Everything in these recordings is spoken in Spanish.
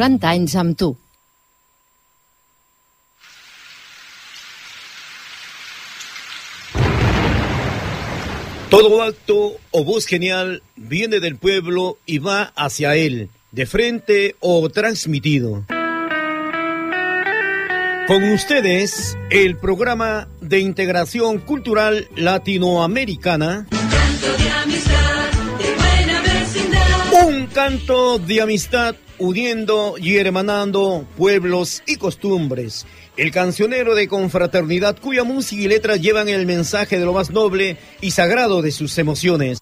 40 anys amb tu. Todo acto o voz genial viene del pueblo y va hacia él, de frente o transmitido. Con ustedes, el programa de integración cultural latinoamericana. Un canto de amistad uniendo y hermanando pueblos y costumbres. El cancionero de confraternidad cuya música y letras llevan el mensaje de lo más noble y sagrado de sus emociones.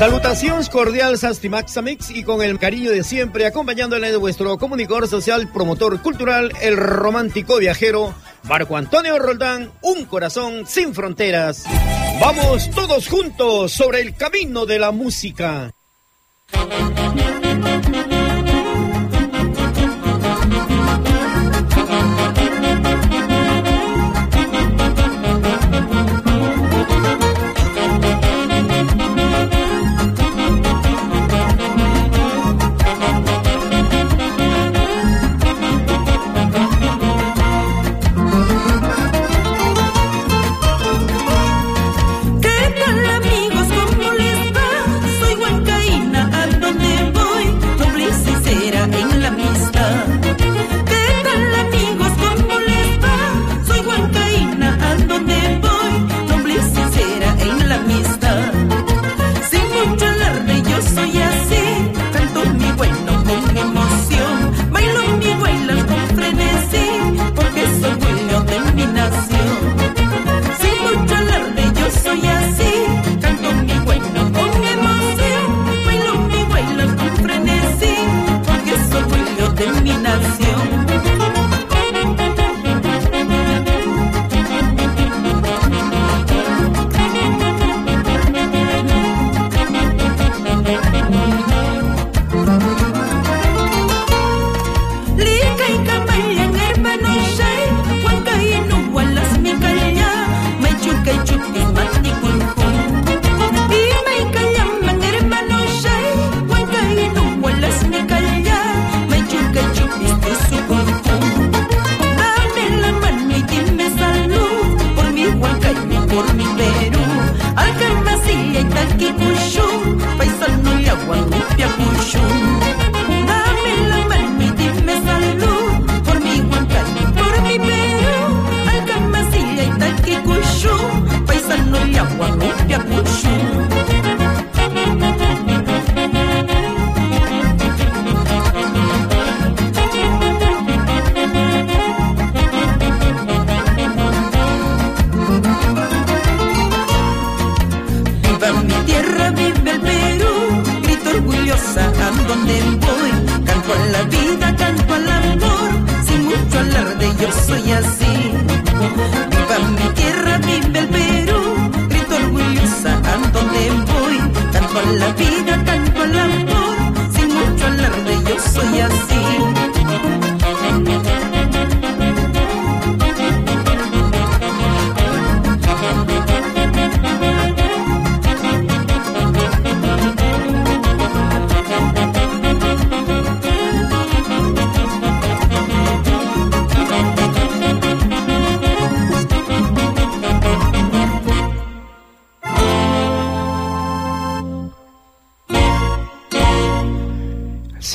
Salutaciones cordiales Maxamix y con el cariño de siempre acompañándole de vuestro comunicador social, promotor cultural, el romántico viajero, Marco Antonio Roldán, un corazón sin fronteras. Vamos todos juntos sobre el camino de la música. Thank you.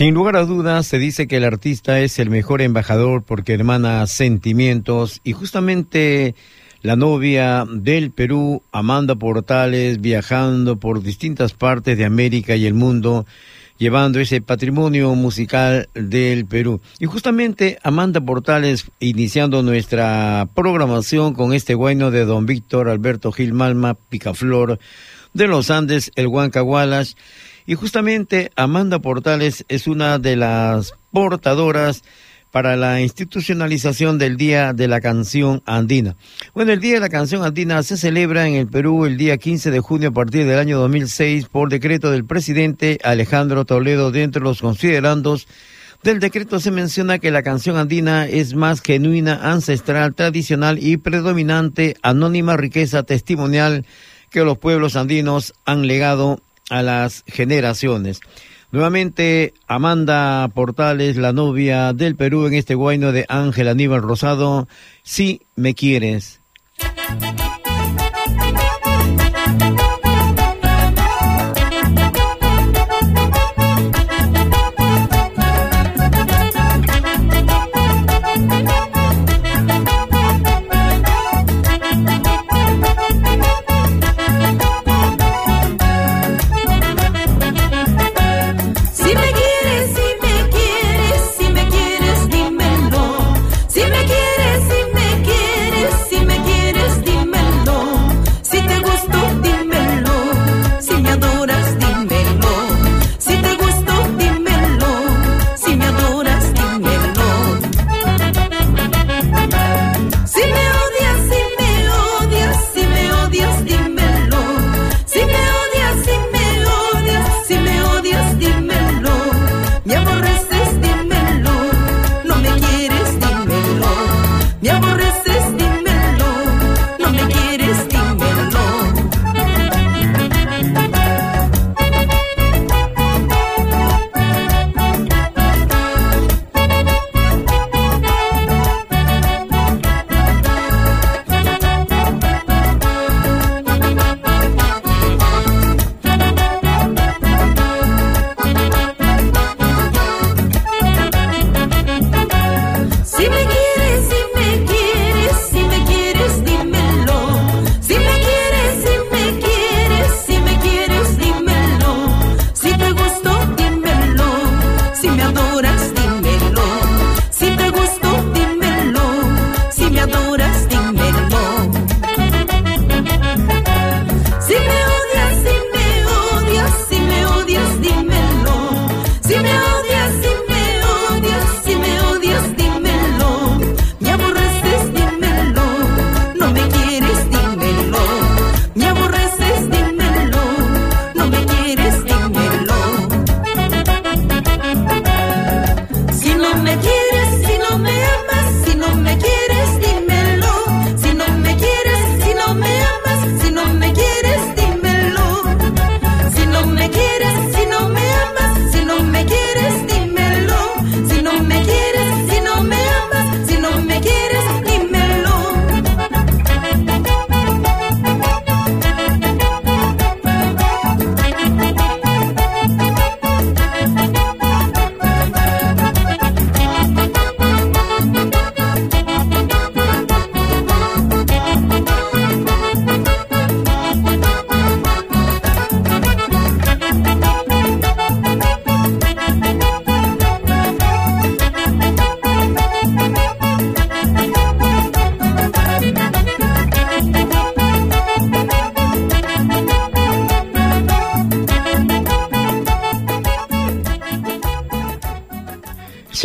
Sin lugar a dudas, se dice que el artista es el mejor embajador porque hermana sentimientos y justamente la novia del Perú, Amanda Portales, viajando por distintas partes de América y el mundo, llevando ese patrimonio musical del Perú. Y justamente Amanda Portales, iniciando nuestra programación con este bueno de don Víctor Alberto Gil Malma, Picaflor, de los Andes, el Huancahualas. Y justamente Amanda Portales es una de las portadoras para la institucionalización del Día de la Canción Andina. Bueno, el Día de la Canción Andina se celebra en el Perú el día 15 de junio a partir del año 2006 por decreto del presidente Alejandro Toledo. Dentro de los considerandos del decreto se menciona que la canción andina es más genuina, ancestral, tradicional y predominante, anónima riqueza testimonial que los pueblos andinos han legado a las generaciones. Nuevamente, Amanda Portales, la novia del Perú en este guayno de Ángel Aníbal Rosado, si me quieres.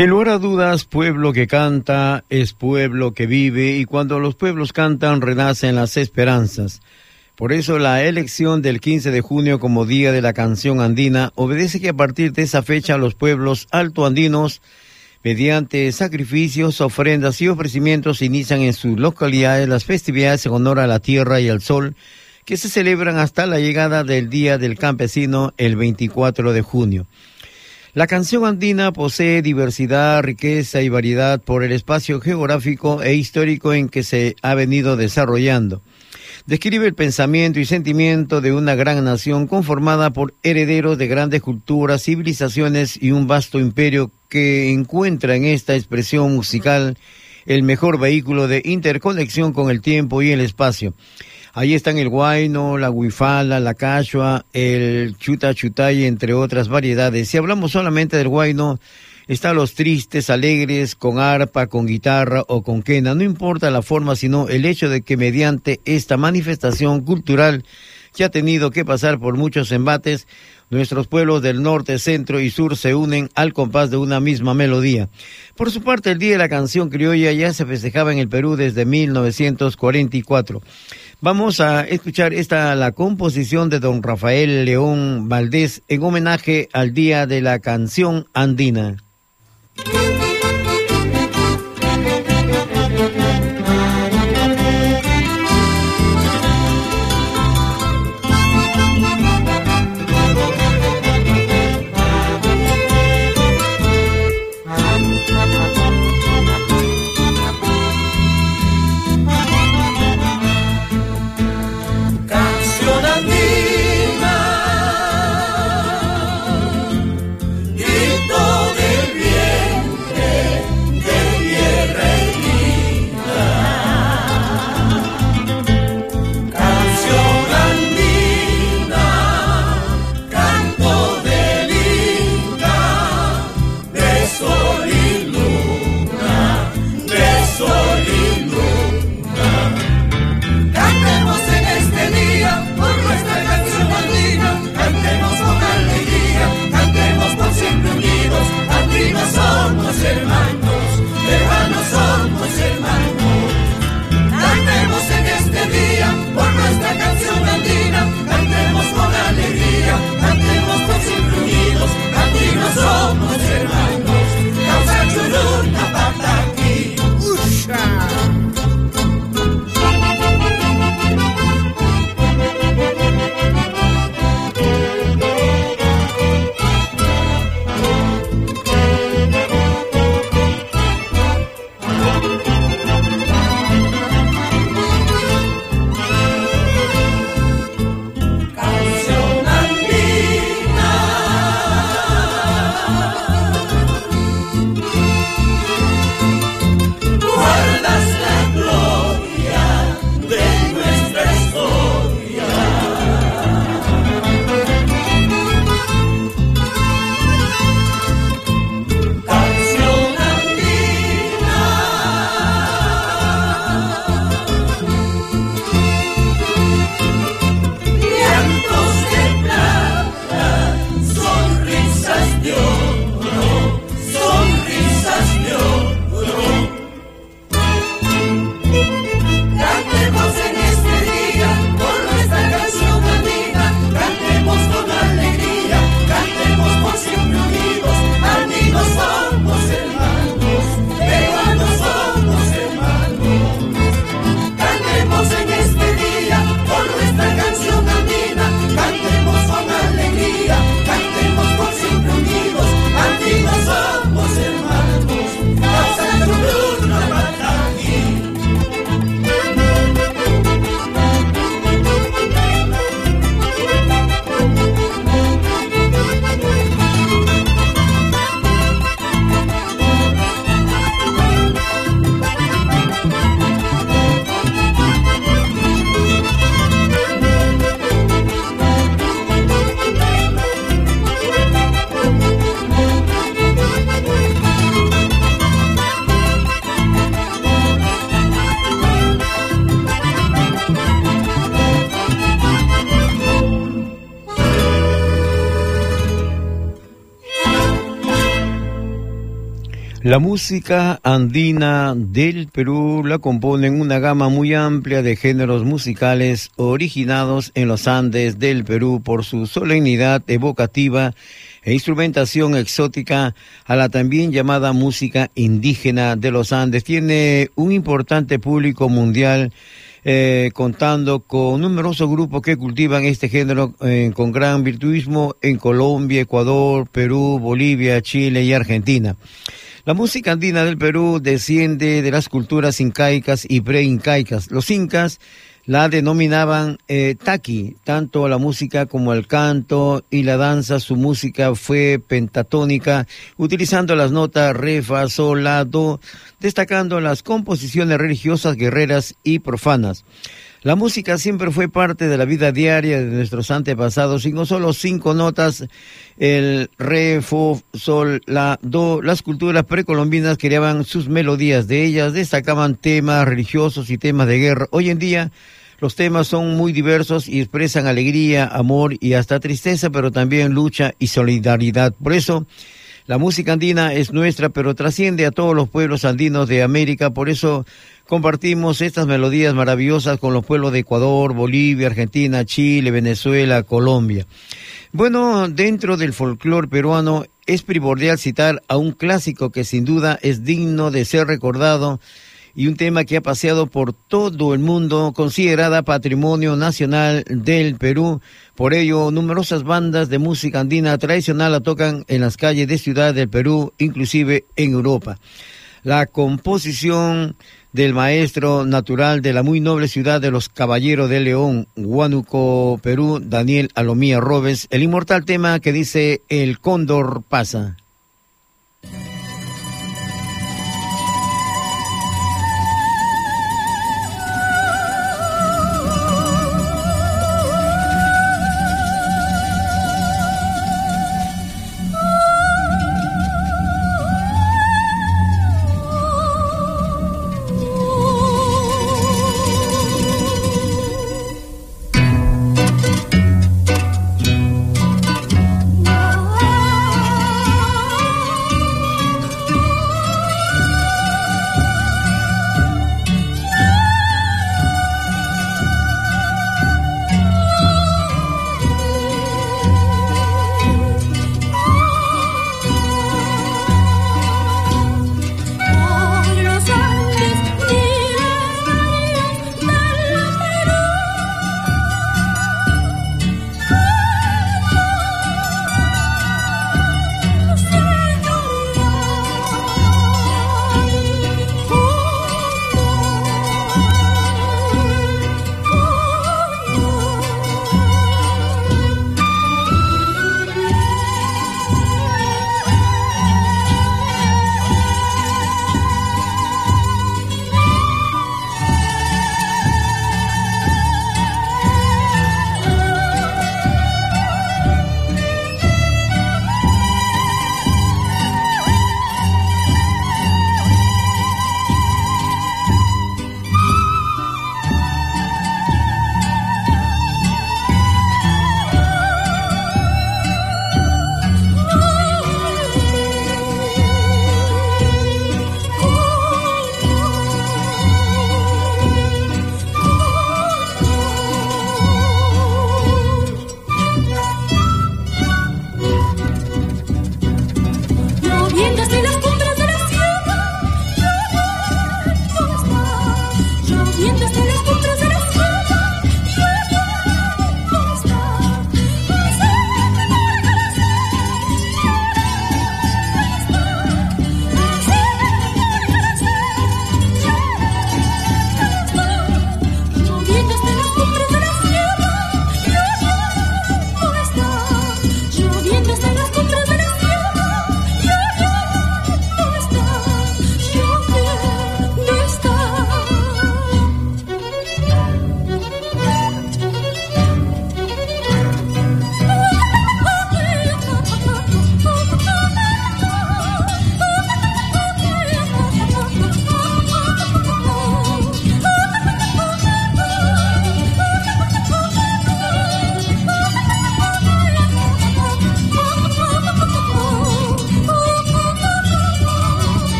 Sin lugar a dudas, pueblo que canta es pueblo que vive y cuando los pueblos cantan renacen las esperanzas. Por eso la elección del 15 de junio como Día de la Canción Andina obedece que a partir de esa fecha los pueblos altoandinos, mediante sacrificios, ofrendas y ofrecimientos, inician en sus localidades las festividades en honor a la tierra y al sol, que se celebran hasta la llegada del Día del Campesino el 24 de junio. La canción andina posee diversidad, riqueza y variedad por el espacio geográfico e histórico en que se ha venido desarrollando. Describe el pensamiento y sentimiento de una gran nación conformada por herederos de grandes culturas, civilizaciones y un vasto imperio que encuentra en esta expresión musical el mejor vehículo de interconexión con el tiempo y el espacio. Ahí están el guayno, la huifala, la cachua, el chuta chutay, entre otras variedades. Si hablamos solamente del guayno, están los tristes, alegres, con arpa, con guitarra o con quena. No importa la forma, sino el hecho de que mediante esta manifestación cultural que ha tenido que pasar por muchos embates, nuestros pueblos del norte, centro y sur se unen al compás de una misma melodía. Por su parte, el Día de la Canción Criolla ya se festejaba en el Perú desde 1944. Vamos a escuchar esta la composición de don Rafael León Valdés en homenaje al Día de la Canción Andina. La música andina del Perú la componen una gama muy amplia de géneros musicales originados en los Andes del Perú por su solemnidad evocativa e instrumentación exótica a la también llamada música indígena de los Andes. Tiene un importante público mundial eh, contando con numerosos grupos que cultivan este género eh, con gran virtuismo en Colombia, Ecuador, Perú, Bolivia, Chile y Argentina. La música andina del Perú desciende de las culturas incaicas y preincaicas. Los incas la denominaban eh, taqui, tanto la música como el canto y la danza, su música fue pentatónica, utilizando las notas re, fa, sol, la, do, destacando las composiciones religiosas, guerreras y profanas. La música siempre fue parte de la vida diaria de nuestros antepasados y no solo cinco notas, el re, fo, sol, la, do, las culturas precolombinas creaban sus melodías, de ellas destacaban temas religiosos y temas de guerra. Hoy en día, Los temas son muy diversos y expresan alegría, amor y hasta tristeza, pero también lucha y solidaridad. Por eso, la música andina es nuestra, pero trasciende a todos los pueblos andinos de América. Por eso compartimos estas melodías maravillosas con los pueblos de Ecuador, Bolivia, Argentina, Chile, Venezuela, Colombia. Bueno, dentro del folclore peruano es primordial citar a un clásico que sin duda es digno de ser recordado y un tema que ha paseado por todo el mundo, considerada patrimonio nacional del Perú. Por ello, numerosas bandas de música andina tradicional la tocan en las calles de Ciudad del Perú, inclusive en Europa. La composición del maestro natural de la muy noble ciudad de los Caballeros de León, Huánuco, Perú, Daniel Alomía Robes, el inmortal tema que dice El cóndor pasa.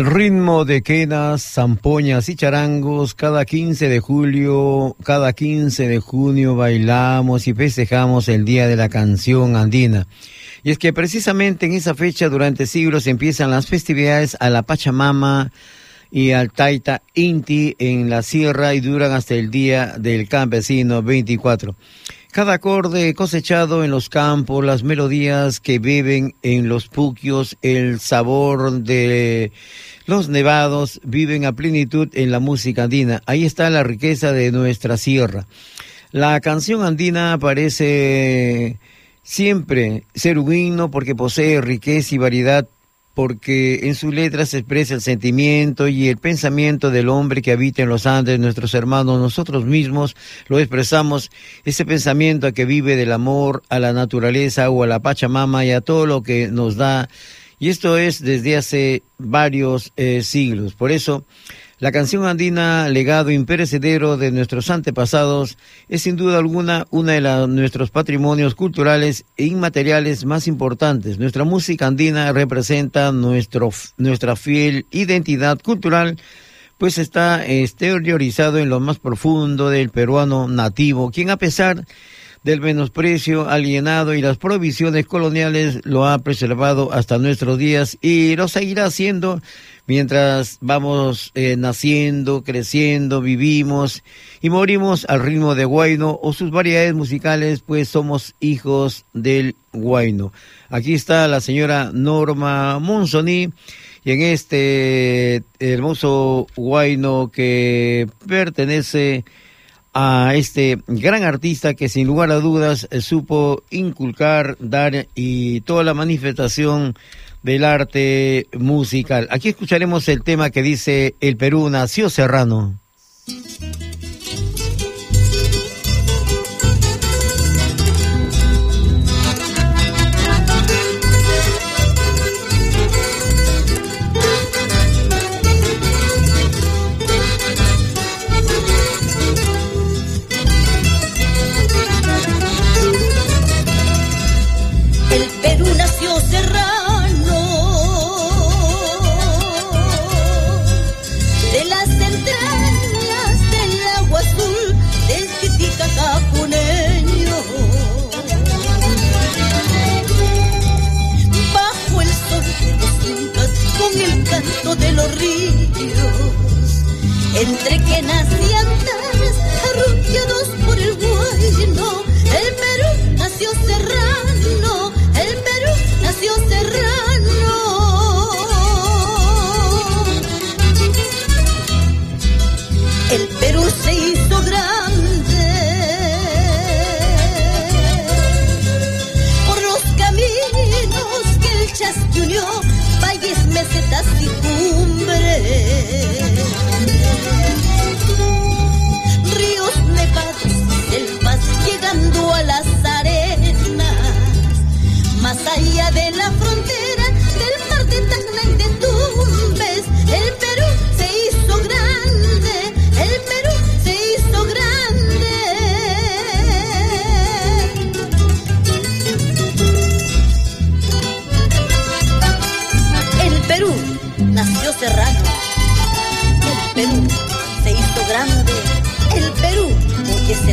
Al ritmo de quenas, zampoñas y charangos, cada 15 de julio, cada 15 de junio bailamos y festejamos el Día de la Canción Andina. Y es que precisamente en esa fecha durante siglos empiezan las festividades a la Pachamama y al Taita Inti en la sierra y duran hasta el Día del Campesino 24. Cada acorde cosechado en los campos, las melodías que beben en los puquios, el sabor de los nevados viven a plenitud en la música andina. Ahí está la riqueza de nuestra sierra. La canción andina parece siempre ser un himno porque posee riqueza y variedad porque en sus letras se expresa el sentimiento y el pensamiento del hombre que habita en los Andes, nuestros hermanos, nosotros mismos lo expresamos, ese pensamiento que vive del amor a la naturaleza o a la Pachamama y a todo lo que nos da. Y esto es desde hace varios eh, siglos. Por eso, la canción andina, legado imperecedero de nuestros antepasados, es sin duda alguna uno de nuestros patrimonios culturales e inmateriales más importantes. Nuestra música andina representa nuestro, nuestra fiel identidad cultural, pues está exteriorizado en lo más profundo del peruano nativo, quien a pesar del menosprecio alienado y las provisiones coloniales lo ha preservado hasta nuestros días y lo seguirá haciendo mientras vamos eh, naciendo, creciendo, vivimos y morimos al ritmo de Guayno o sus variedades musicales, pues somos hijos del Guayno. Aquí está la señora Norma Monsoni y en este hermoso Guayno que pertenece este gran artista que sin lugar a dudas supo inculcar, dar y toda la manifestación del arte musical. Aquí escucharemos el tema que dice El Perú nació serrano. De los ríos, entre que nacían mesetas y Ríos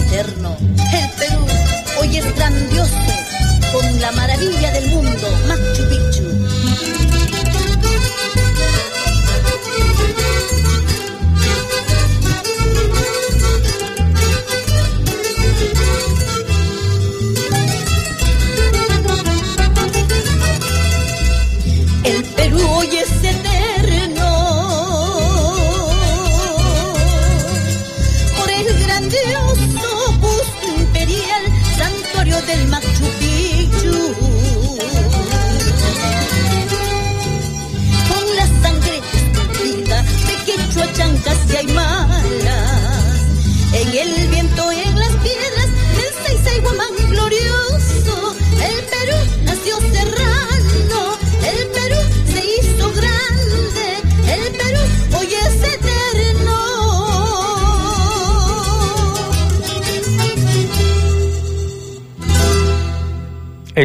eterno. El Perú hoy es grandioso. Con la maravilla del mundo, Machu Picchu.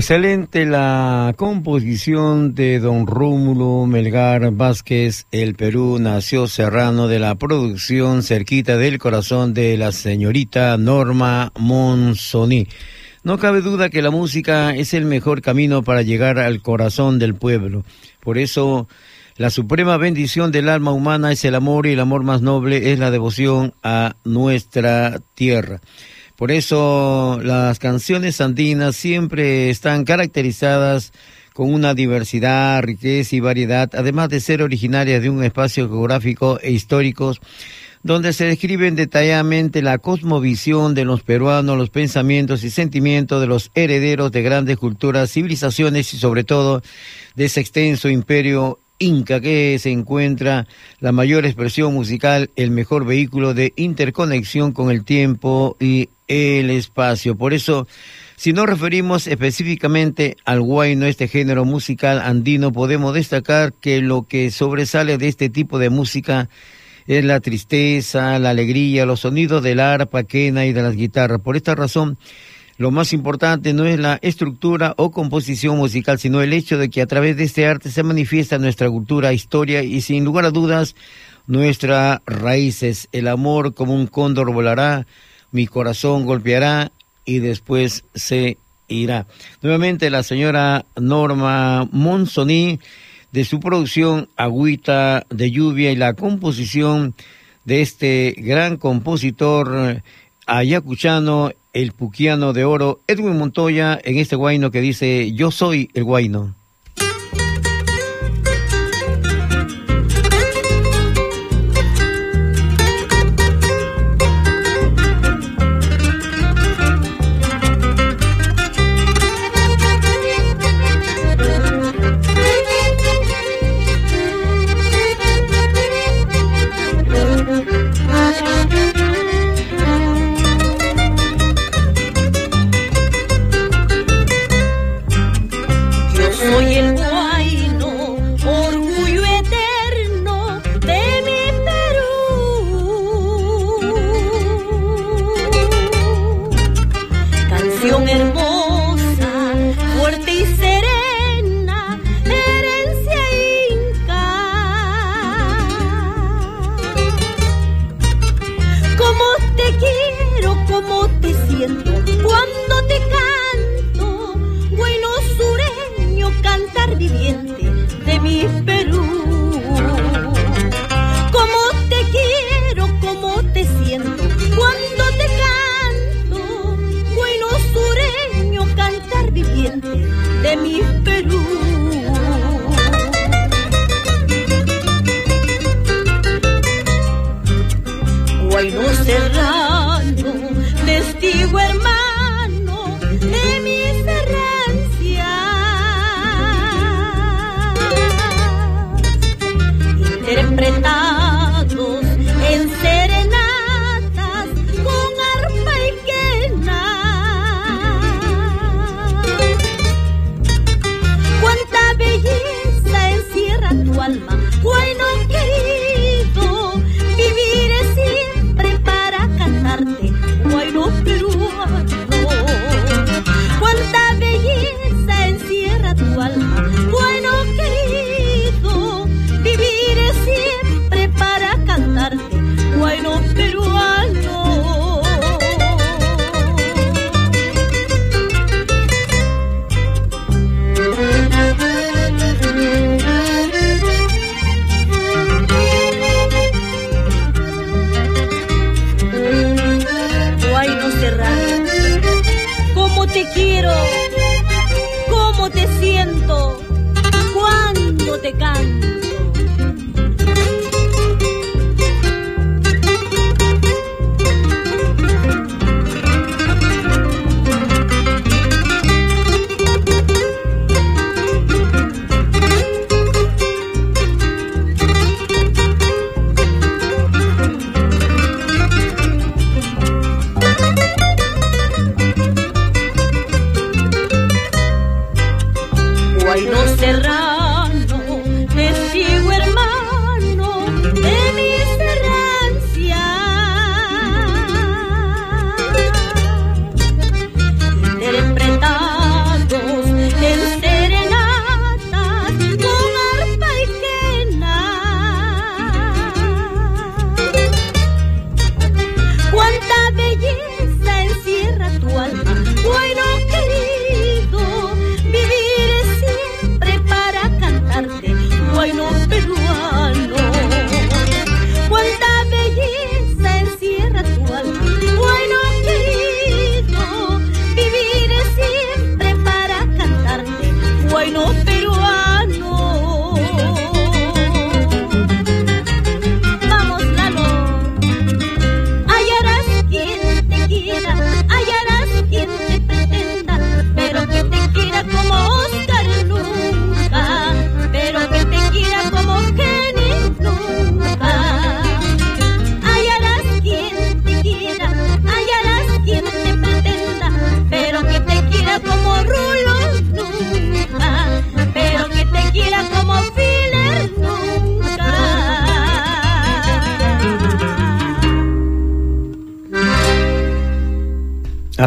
Excelente la composición de don Rómulo Melgar Vázquez, El Perú nació serrano de la producción cerquita del corazón de la señorita Norma Monzoni. No cabe duda que la música es el mejor camino para llegar al corazón del pueblo. Por eso, la suprema bendición del alma humana es el amor y el amor más noble es la devoción a nuestra tierra. Por eso las canciones andinas siempre están caracterizadas con una diversidad, riqueza y variedad, además de ser originarias de un espacio geográfico e histórico donde se describen detalladamente la cosmovisión de los peruanos, los pensamientos y sentimientos de los herederos de grandes culturas, civilizaciones y sobre todo de ese extenso imperio Inca que se encuentra la mayor expresión musical, el mejor vehículo de interconexión con el tiempo y el espacio. Por eso, si nos referimos específicamente al guayno, este género musical andino, podemos destacar que lo que sobresale de este tipo de música es la tristeza, la alegría, los sonidos del arpa, quena y de las guitarras. Por esta razón, lo más importante no es la estructura o composición musical, sino el hecho de que a través de este arte se manifiesta nuestra cultura, historia y sin lugar a dudas nuestras raíces. El amor como un cóndor volará, mi corazón golpeará y después se irá. Nuevamente la señora Norma Monsoní de su producción Agüita de Lluvia y la composición de este gran compositor ayacuchano, el puquiano de oro, Edwin Montoya, en este guayno que dice Yo soy el guayno.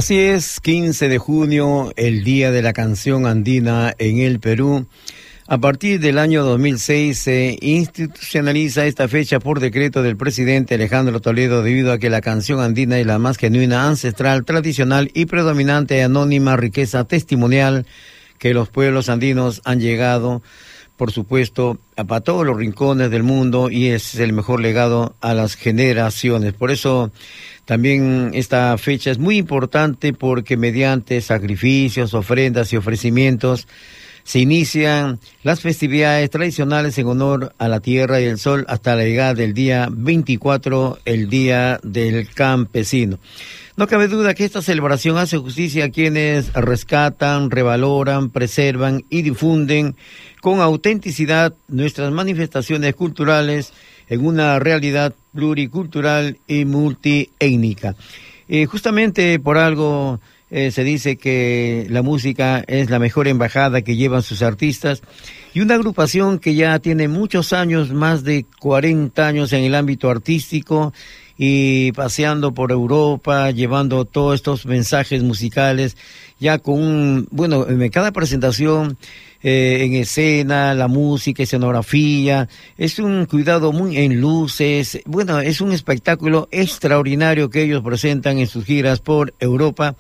Así es, 15 de junio, el Día de la Canción Andina en el Perú. A partir del año 2006 se institucionaliza esta fecha por decreto del presidente Alejandro Toledo debido a que la canción andina es la más genuina, ancestral, tradicional y predominante anónima riqueza testimonial que los pueblos andinos han llegado, por supuesto, a todos los rincones del mundo y es el mejor legado a las generaciones. Por eso también esta fecha es muy importante porque mediante sacrificios, ofrendas y ofrecimientos, se inician las festividades tradicionales en honor a la tierra y el sol hasta la llegada del día 24, el Día del Campesino. No cabe duda que esta celebración hace justicia a quienes rescatan, revaloran, preservan y difunden con autenticidad nuestras manifestaciones culturales en una realidad pluricultural y multiétnica. Eh, justamente por algo eh, se dice que la música es la mejor embajada que llevan sus artistas y una agrupación que ya tiene muchos años, más de 40 años en el ámbito artístico y paseando por Europa, llevando todos estos mensajes musicales, ya con un, bueno, en cada presentación eh, en escena, la música, escenografía, es un cuidado muy en luces, bueno, es un espectáculo extraordinario que ellos presentan en sus giras por Europa.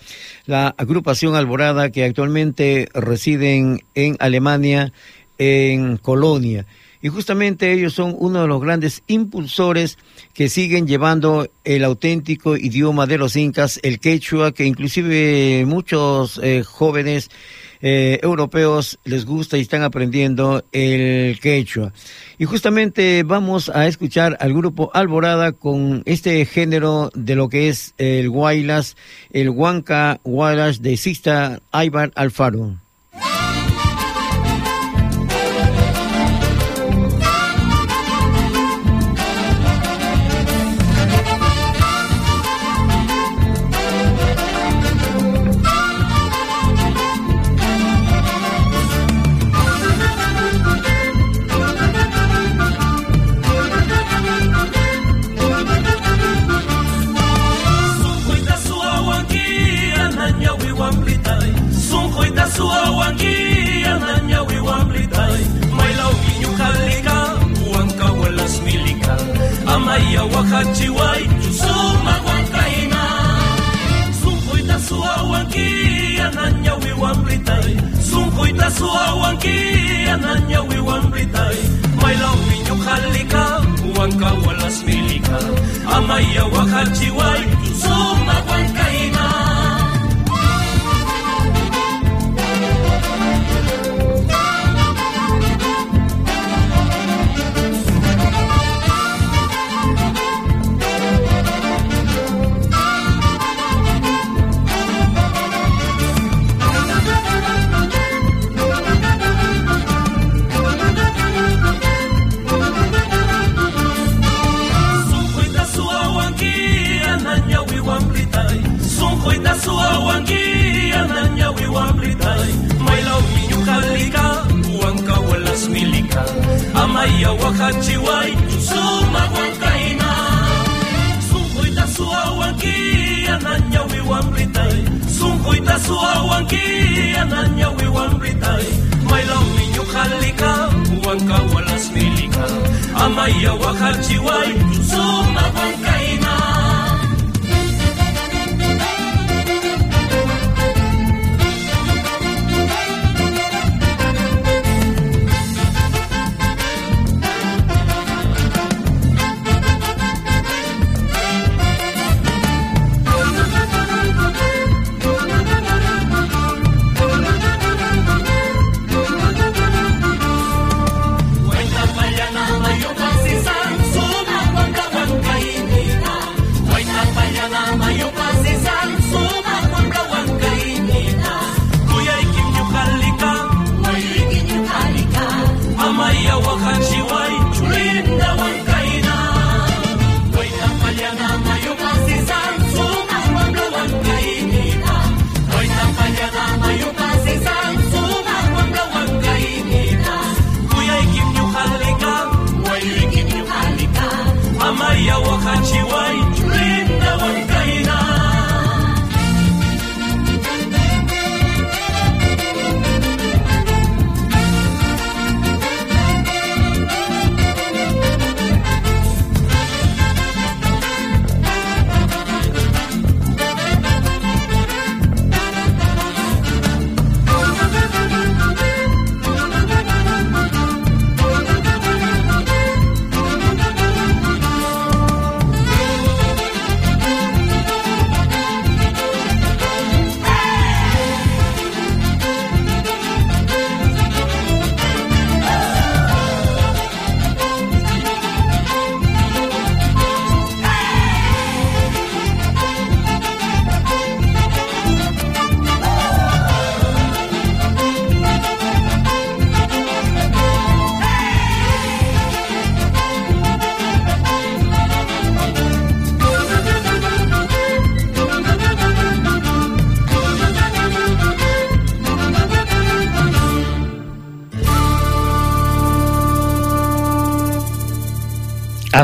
La agrupación Alborada que actualmente residen en Alemania, en Colonia y justamente ellos son uno de los grandes impulsores que siguen llevando el auténtico idioma de los incas, el quechua, que inclusive muchos eh, jóvenes eh, europeos les gusta y están aprendiendo el quechua. Y justamente vamos a escuchar al grupo Alborada con este género de lo que es el guaylas, el huanca guaylas de Sista Aybar Alfaro. Hachihuay, Chusuma, Huancaina, Sunjuita, Sua, Huanquilla, Naña, Huihuamblitay, Sunjuita, Sua, Huanquilla, Naña, Huihuamblitay, Maila, Huiño, Jalica, Huanca, Hualas, Milica, Amaya, Huajachihuay, Chusuma,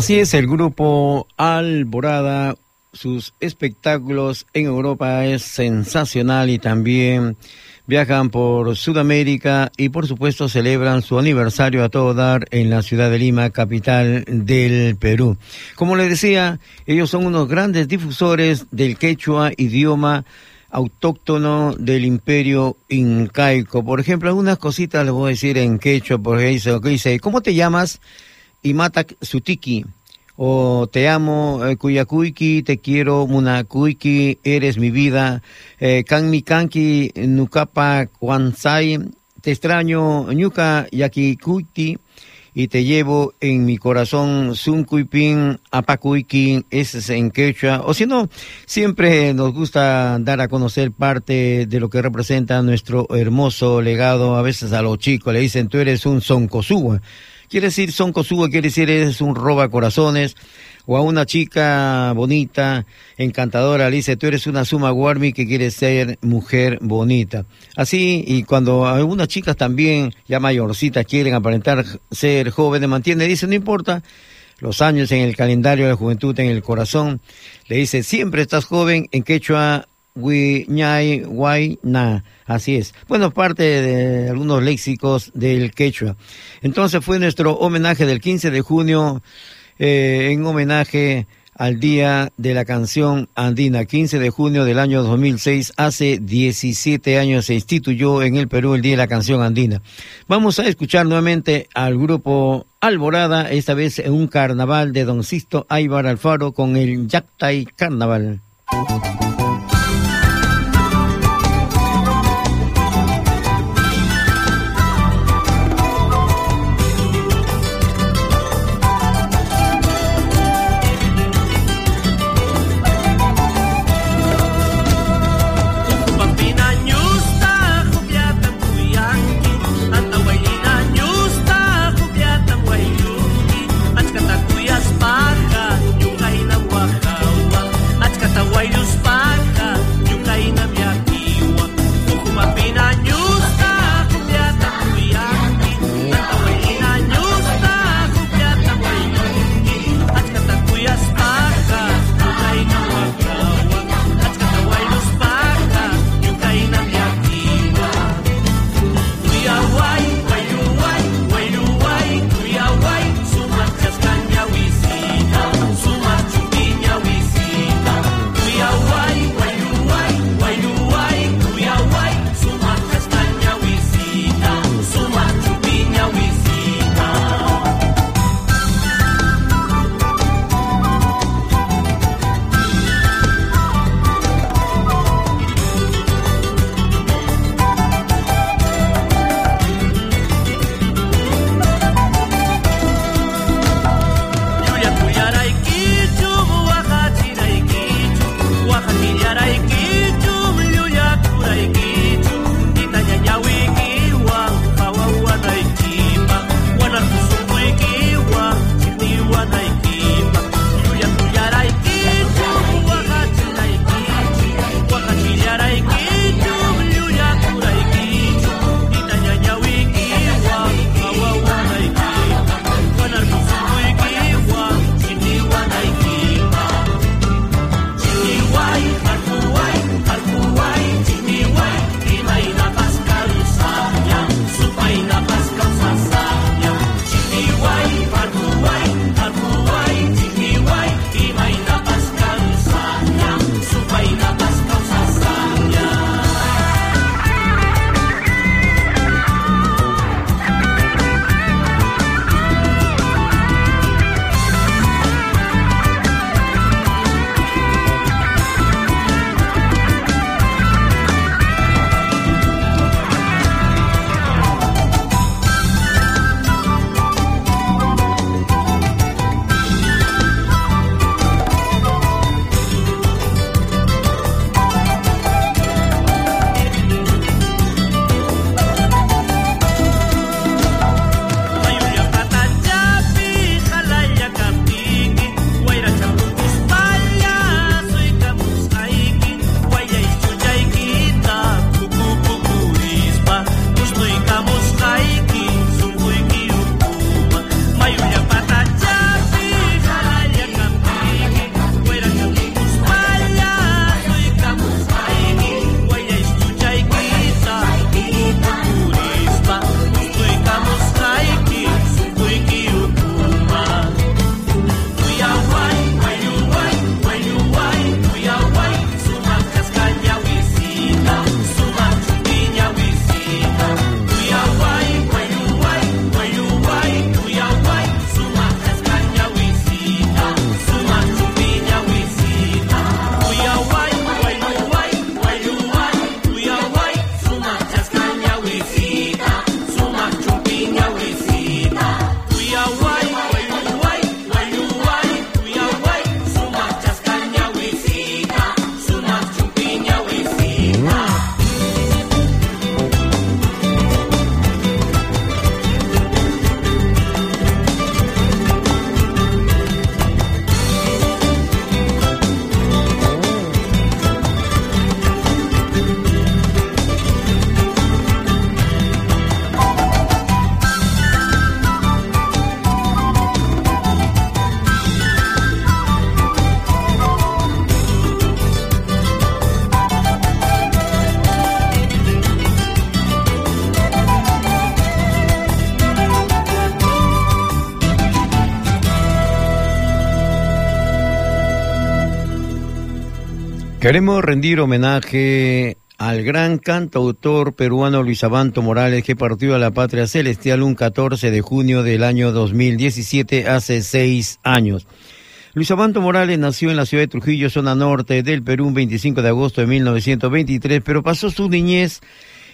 Así es, el grupo Alborada, sus espectáculos en Europa es sensacional y también viajan por Sudamérica y por supuesto celebran su aniversario a todo dar en la ciudad de Lima, capital del Perú. Como les decía, ellos son unos grandes difusores del quechua, idioma autóctono del imperio incaico. Por ejemplo, algunas cositas les voy a decir en quechua, porque dice, ¿cómo te llamas? Imatak Sutiki. O te amo, eh, Kuyakuiki, te quiero, Munakuiki, eres mi vida. Eh, Kanmi Kanki, Nukapa Kwansai, te extraño, Ñuka Yakikuiti, y te llevo en mi corazón, Sunkuipin, Apakuiki, ese es en quechua. O si no, siempre nos gusta dar a conocer parte de lo que representa nuestro hermoso legado. A veces a los chicos le dicen, tú eres un Sonkosúa Quiere decir son cosugo, quiere decir es un roba corazones. O a una chica bonita, encantadora, le dice, tú eres una suma guarmi que quiere ser mujer bonita. Así, y cuando algunas chicas también, ya mayorcitas, quieren aparentar ser jóvenes, mantiene, dice, no importa, los años en el calendario de la juventud, en el corazón, le dice, siempre estás joven, en quechua Ñay, Na. Así es. Bueno, parte de algunos léxicos del quechua. Entonces fue nuestro homenaje del 15 de junio eh, en homenaje al Día de la Canción Andina. 15 de junio del año 2006, hace 17 años se instituyó en el Perú el Día de la Canción Andina. Vamos a escuchar nuevamente al grupo Alborada, esta vez en un carnaval de Don Sisto Aybar Alfaro con el Yactay Carnaval. Queremos rendir homenaje al gran cantautor peruano Luis Abanto Morales que partió a la patria celestial un 14 de junio del año 2017, hace seis años. Luis Abanto Morales nació en la ciudad de Trujillo, zona norte del Perú, un 25 de agosto de 1923, pero pasó su niñez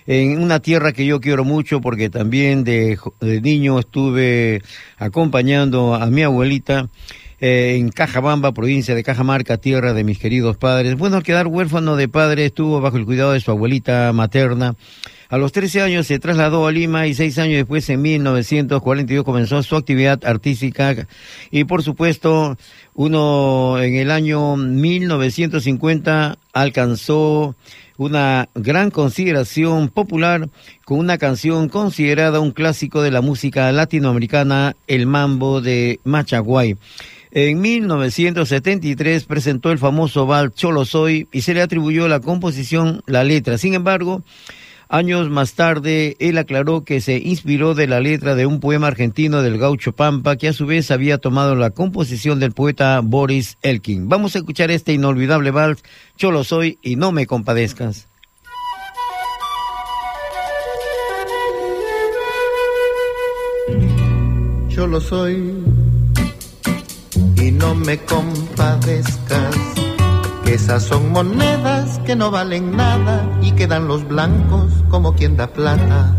en una tierra que yo quiero mucho porque también de, de niño estuve acompañando a mi abuelita eh, en Cajabamba, provincia de Cajamarca, tierra de mis queridos padres. Bueno, al quedar huérfano de padre, estuvo bajo el cuidado de su abuelita materna. A los 13 años se trasladó a Lima y seis años después, en 1942, comenzó su actividad artística. Y por supuesto, uno en el año 1950 alcanzó una gran consideración popular con una canción considerada un clásico de la música latinoamericana, El Mambo de Machaguay. En 1973 presentó el famoso Val Cholo Soy y se le atribuyó la composición, la letra. Sin embargo, años más tarde, él aclaró que se inspiró de la letra de un poema argentino del gaucho Pampa, que a su vez había tomado la composición del poeta Boris Elkin. Vamos a escuchar este inolvidable vals, Cholo Soy y no me compadezcas. Cholo soy y no me compadezcas, que esas son monedas que no valen nada y quedan los blancos como quien da plata.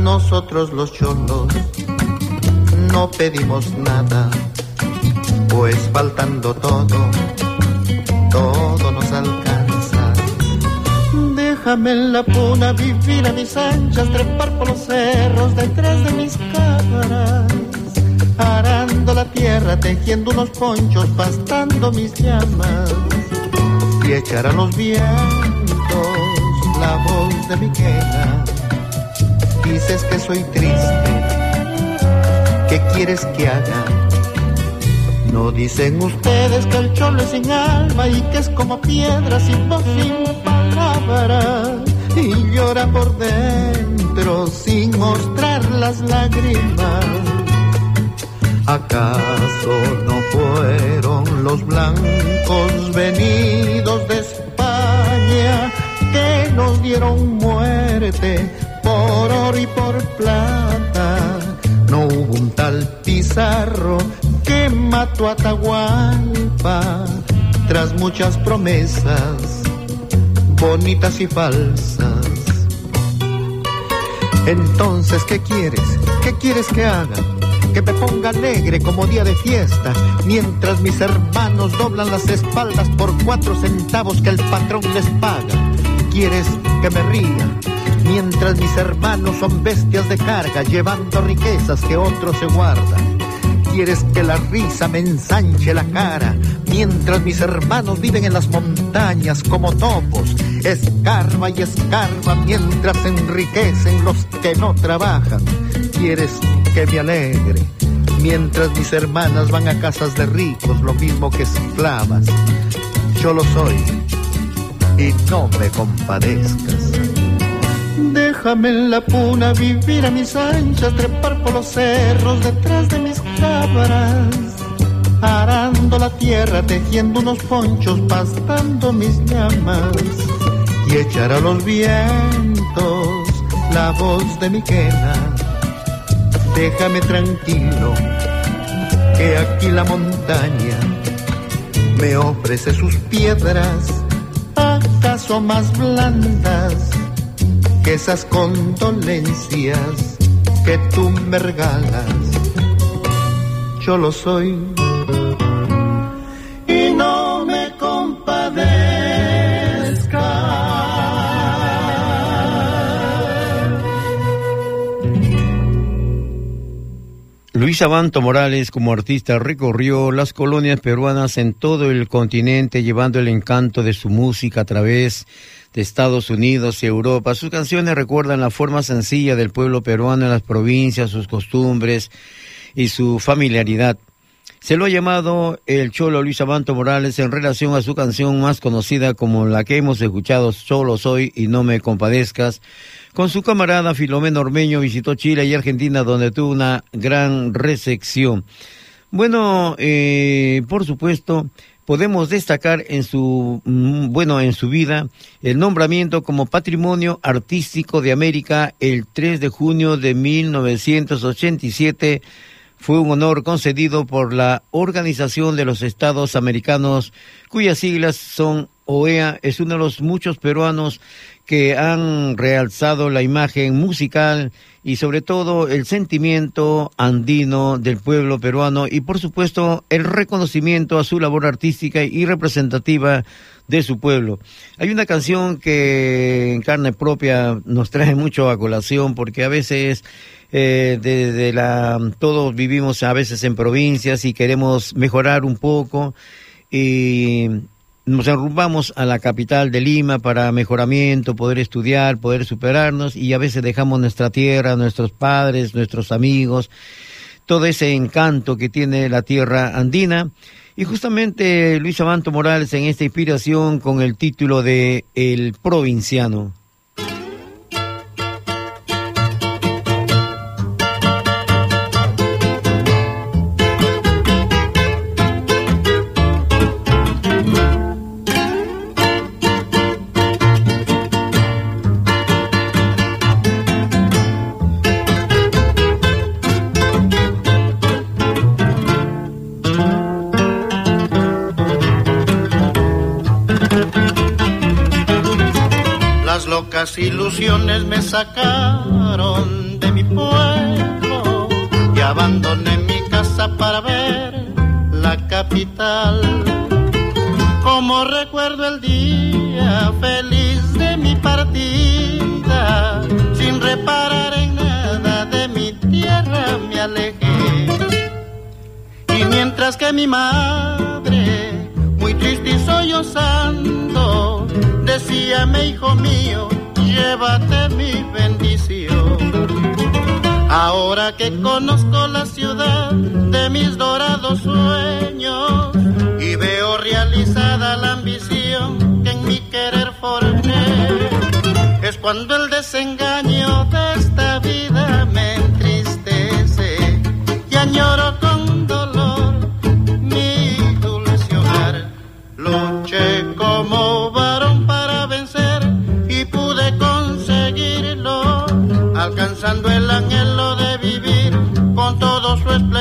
Nosotros los cholos no pedimos nada, pues faltando todo, todo nos alcanza. Déjame en la puna vivir a mis anchas, trepar por los cerros detrás de mis cámaras arando la tierra, tejiendo unos ponchos, pastando mis llamas y echar a los vientos la voz de mi queja. Dices que soy triste, ¿qué quieres que haga? No dicen ustedes que el cholo es sin alma y que es como piedra sin voz, sin palabras y llora por dentro sin mostrar las lágrimas ¿Acaso no fueron los blancos venidos de España que nos dieron muerte por oro y por plata? No hubo un tal Pizarro que mató a Atahualpa tras muchas promesas bonitas y falsas. Entonces, ¿qué quieres? ¿Qué quieres que haga? Que me ponga alegre como día de fiesta, mientras mis hermanos doblan las espaldas por cuatro centavos que el patrón les paga. ¿Quieres que me ría? Mientras mis hermanos son bestias de carga, llevando riquezas que otros se guardan. Quieres que la risa me ensanche la cara, mientras mis hermanos viven en las montañas como topos. Escarba y escarba mientras enriquecen los que no trabajan. Quieres que me alegre, mientras mis hermanas van a casas de ricos, lo mismo que esclavas. Yo lo soy y no me compadezcas. Déjame en la puna vivir a mis anchas, trepar por los cerros detrás de mis cabras, arando la tierra, tejiendo unos ponchos, pastando mis llamas y echar a los vientos la voz de mi quena déjame tranquilo, que aquí la montaña me ofrece sus piedras, acaso más blandas que esas condolencias que tú me regalas. Yo lo soy Luis Abanto Morales como artista recorrió las colonias peruanas en todo el continente llevando el encanto de su música a través de Estados Unidos y Europa. Sus canciones recuerdan la forma sencilla del pueblo peruano en las provincias, sus costumbres y su familiaridad. Se lo ha llamado el Cholo Luis Abanto Morales en relación a su canción más conocida como la que hemos escuchado, Solo Soy y No Me Compadezcas, con su camarada Filomeno Ormeño visitó Chile y Argentina donde tuvo una gran recepción. Bueno, eh, por supuesto, podemos destacar en su mm, bueno en su vida el nombramiento como Patrimonio Artístico de América el 3 de junio de 1987 fue un honor concedido por la Organización de los Estados Americanos, cuyas siglas son OEA, es uno de los muchos peruanos que han realzado la imagen musical y sobre todo el sentimiento andino del pueblo peruano y por supuesto el reconocimiento a su labor artística y representativa de su pueblo. Hay una canción que en carne propia nos trae mucho a colación porque a veces eh, la todos vivimos a veces en provincias y queremos mejorar un poco y nos enrumbamos a la capital de Lima para mejoramiento, poder estudiar, poder superarnos y a veces dejamos nuestra tierra, nuestros padres, nuestros amigos, todo ese encanto que tiene la tierra andina. Y justamente Luis Amanto Morales en esta inspiración con el título de El Provinciano. Ilusiones me sacaron de mi pueblo y abandoné mi casa para ver la capital. Como recuerdo el día feliz de mi partida, sin reparar en nada de mi tierra me alejé. Y mientras que mi madre, muy triste y sollozando, decíame hijo mío, llévate mi bendición. Ahora que conozco la ciudad de mis dorados sueños y veo realizada la ambición que en mi querer formé, es cuando el desengaño de esta el anhelo de vivir con todo su esplendor.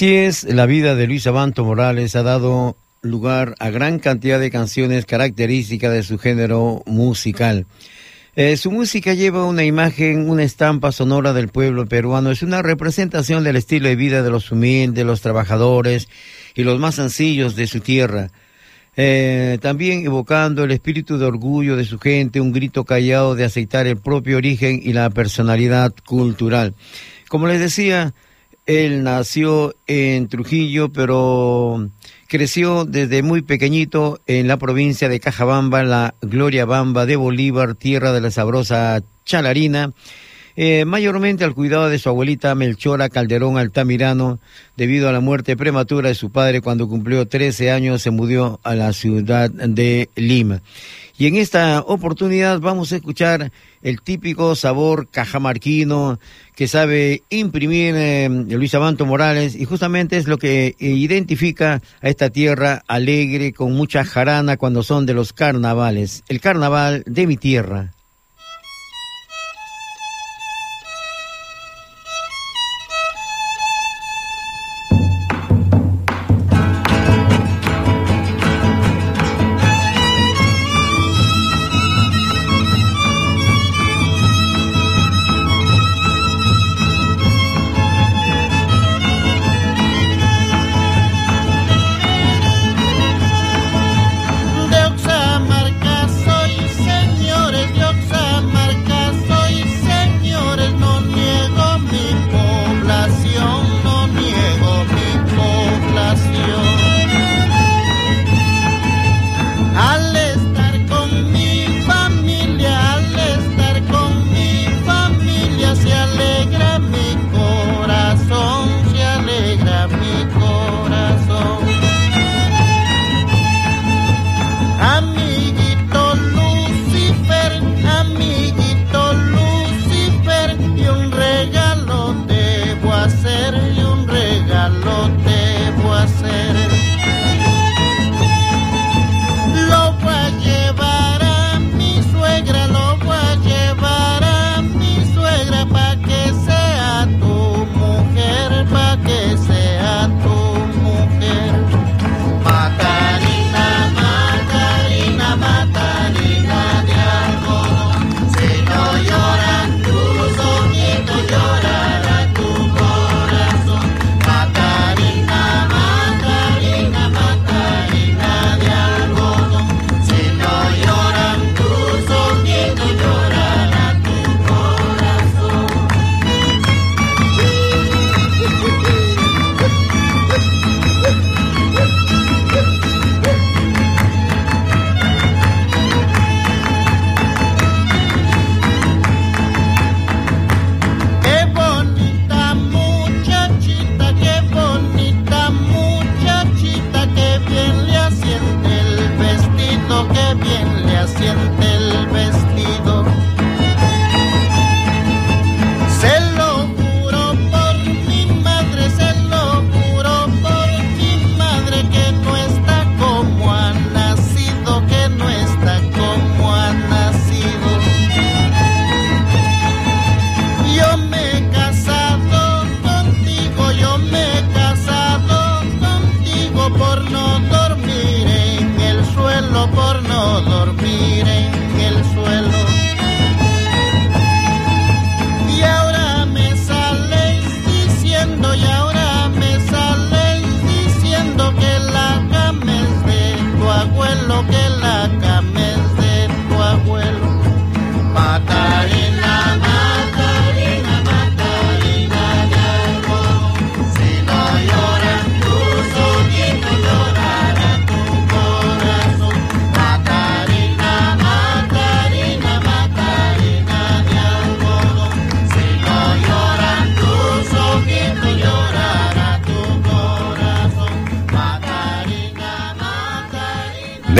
Así es, la vida de Luis Abanto Morales ha dado lugar a gran cantidad de canciones características de su género musical. Eh, su música lleva una imagen, una estampa sonora del pueblo peruano. Es una representación del estilo de vida de los humildes, los trabajadores y los más sencillos de su tierra. Eh, también evocando el espíritu de orgullo de su gente, un grito callado de aceitar el propio origen y la personalidad cultural. Como les decía, él nació en Trujillo, pero creció desde muy pequeñito en la provincia de Cajabamba, la Gloria Bamba de Bolívar, tierra de la sabrosa chalarina. eh, mayormente al cuidado de su abuelita Melchora Calderón Altamirano, debido a la muerte prematura de su padre cuando cumplió 13 años, se mudó a la ciudad de Lima. Y en esta oportunidad vamos a escuchar el típico sabor cajamarquino que sabe imprimir eh, Luis Abanto Morales y justamente es lo que identifica a esta tierra alegre con mucha jarana cuando son de los carnavales. El carnaval de mi tierra.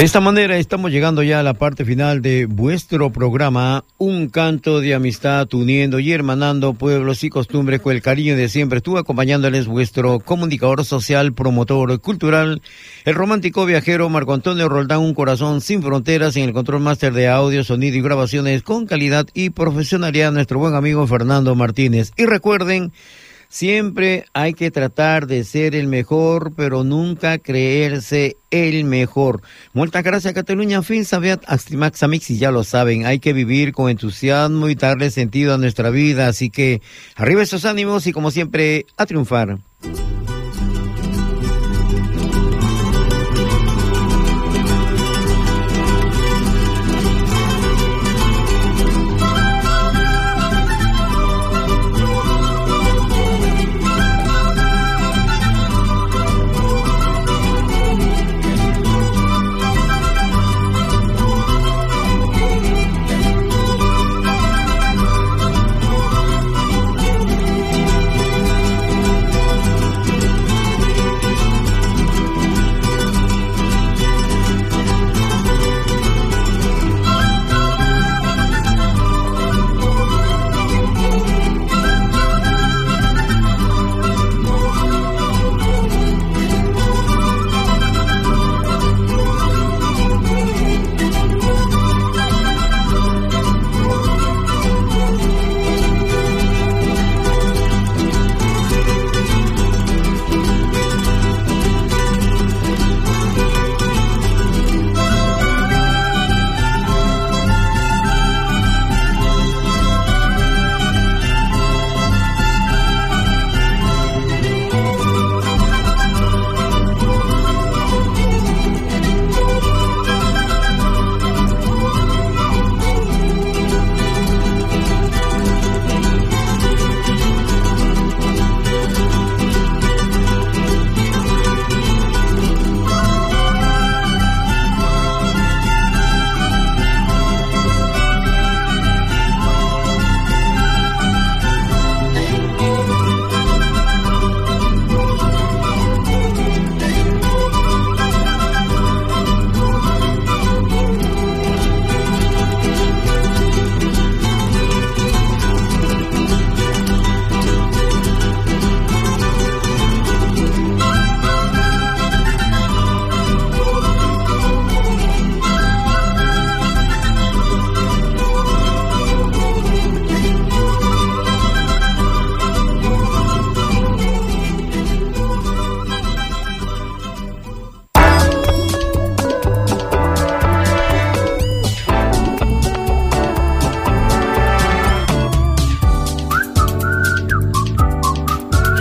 De esta manera estamos llegando ya a la parte final de vuestro programa, Un canto de amistad uniendo y hermanando pueblos y costumbres con el cariño de siempre. Estuve acompañándoles vuestro comunicador social, promotor cultural, el romántico viajero Marco Antonio Roldán, un corazón sin fronteras en el control máster de audio, sonido y grabaciones con calidad y profesionalidad, nuestro buen amigo Fernando Martínez. Y recuerden, Siempre hay que tratar de ser el mejor, pero nunca creerse el mejor. Muchas gracias, Cataluña. Fin, sabiat, Astimax Amix, y ya lo saben, hay que vivir con entusiasmo y darle sentido a nuestra vida. Así que arriba esos ánimos y como siempre, a triunfar.